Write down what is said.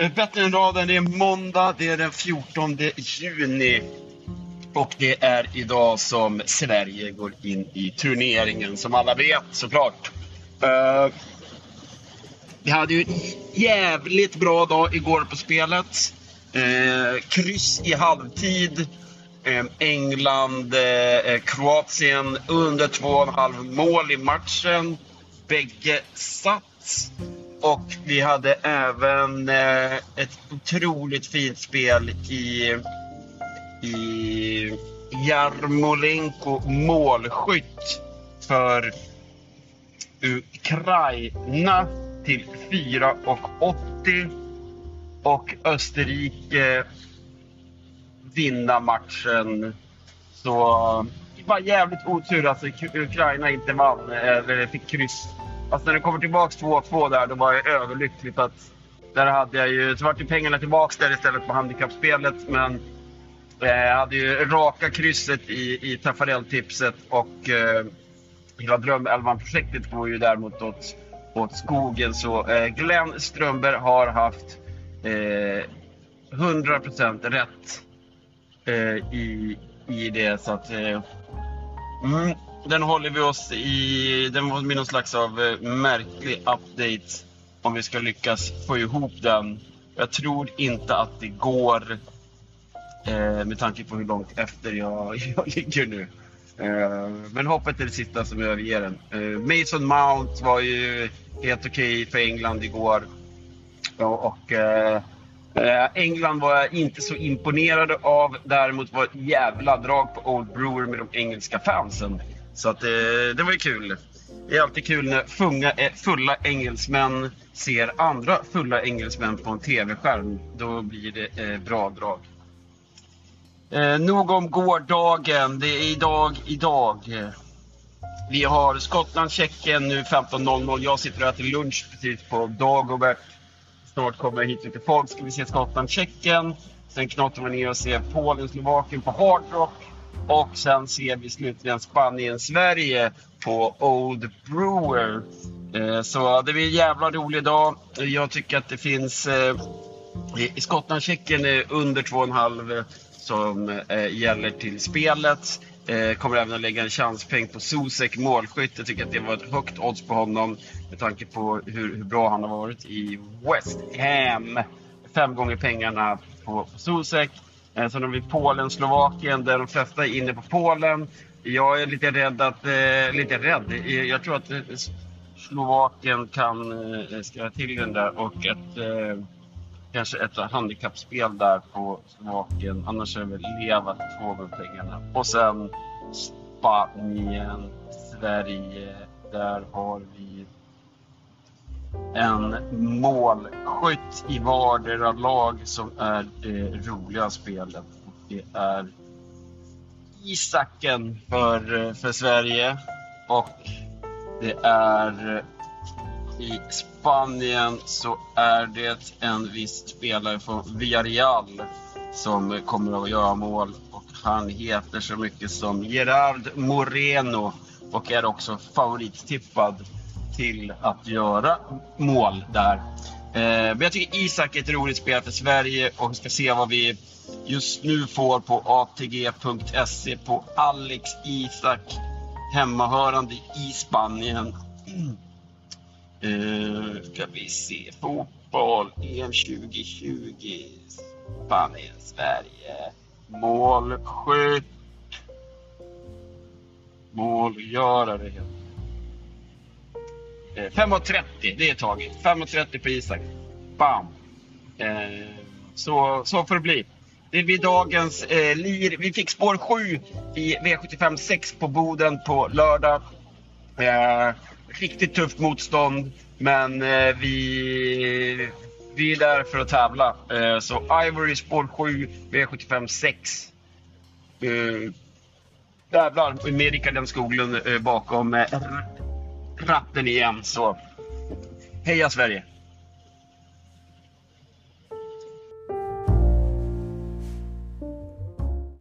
Eh, bättre än raden, det är måndag, det är den 14 juni. Och det är idag som Sverige går in i turneringen, som alla vet såklart. Uh, Vi hade ju en jävligt bra dag igår på spelet. Uh, kryss i halvtid. England-Kroatien under 2,5 mål i matchen. Bägge satt. Och vi hade även eh, ett otroligt fint spel i, i Jarmolenko målskytt för Ukraina till 4,80 och Österrike vinna matchen. Så det var jävligt otur att Ukraina inte vann, eh, eller fick kryss. Alltså när det kommer tillbaks 2-2 där, då var jag överlycklig för att där hade jag ju, så vart ju pengarna tillbaks där istället på handikappspelet. Men eh, jag hade ju raka krysset i, i Taffarel-tipset och eh, hela Drömelvan-projektet går ju däremot åt, åt skogen. Så eh, Glenn Strömberg har haft eh, 100% rätt eh, i, i det. Så att, eh, mm, den håller vi oss i. Den var någon slags av eh, märklig update om vi ska lyckas få ihop den. Jag tror inte att det går eh, med tanke på hur långt efter jag, jag ligger nu. Eh, men hoppet är det sista som överger den. Eh, Mason Mount var ju helt okej för England igår. Ja, och eh, eh England var jag inte så imponerad av. Däremot var det ett jävla drag på Old Brewer med de engelska fansen. Så att, eh, det var ju kul. Det är alltid kul när funga, eh, fulla engelsmän ser andra fulla engelsmän på en tv-skärm. Då blir det eh, bra drag. Eh, nog om gårdagen. Det är idag, idag. Vi har Skottland-Tjeckien nu 15.00. Jag sitter och äter lunch precis på Dagobert. Snart kommer hit lite folk. Ska vi se Skottland-Tjeckien. Sen knattar vi ner och ser Polen-Slovakien på Hard Rock. Och sen ser vi slutligen Spanien-Sverige på Old Brewer. Eh, så det blir en jävla rolig dag. Jag tycker att det finns eh, i Skottland-Tjeckien är under 2,5 eh, som gäller till spelet. Kommer även att lägga en chanspeng på Zuzek målskytt. Jag tycker att det var ett högt odds på honom med tanke på hur, hur bra han har varit i West Ham. Fem gånger pengarna på, Sosek. Zuzek. Eh, sen har vi Polen, Slovakien där de flesta är inne på Polen. Jag är lite rädd att, eh, lite rädd. Eh, jag tror att eh, Slovakien kan eh, skriva till den där och ett eh, kanske ett handikappspel där på Slovakien. Annars är det väl leva två med pengarna. Och sen Spanien, Sverige. Där har vi en målskytt i vardera lag som är det roliga spelet. Det är Isaken för, eh, för Sverige. Och det är eh, i Spanien så är det en viss spelare från Villarreal som kommer att göra mål. Och han heter så mycket som Gerard Moreno och är också favorittippad till att göra mål där. Eh, men jag tycker Isak är ett roligt spel för Sverige och vi ska se vad vi just nu får på atg.se på Alex Isak hemmahörande i Spanien. Uh, ska vi se. Fotboll, EM 2020, Spanien, Sverige. Målskytt. Målgörare heter Eh, 5.30, det är taget. 5.30 på Isak. Bam! Eh, så, så får det bli. Det blir dagens eh, lir. Vi fick spår 7 i V75 6 på Boden på lördag. Eh, riktigt tufft motstånd, men eh, vi, vi är där för att tävla. Eh, så Ivory spår 7, V75 6. Eh, jävlar, med Rickard Skoglund eh, bakom eh, ratten igen. Så heja Sverige!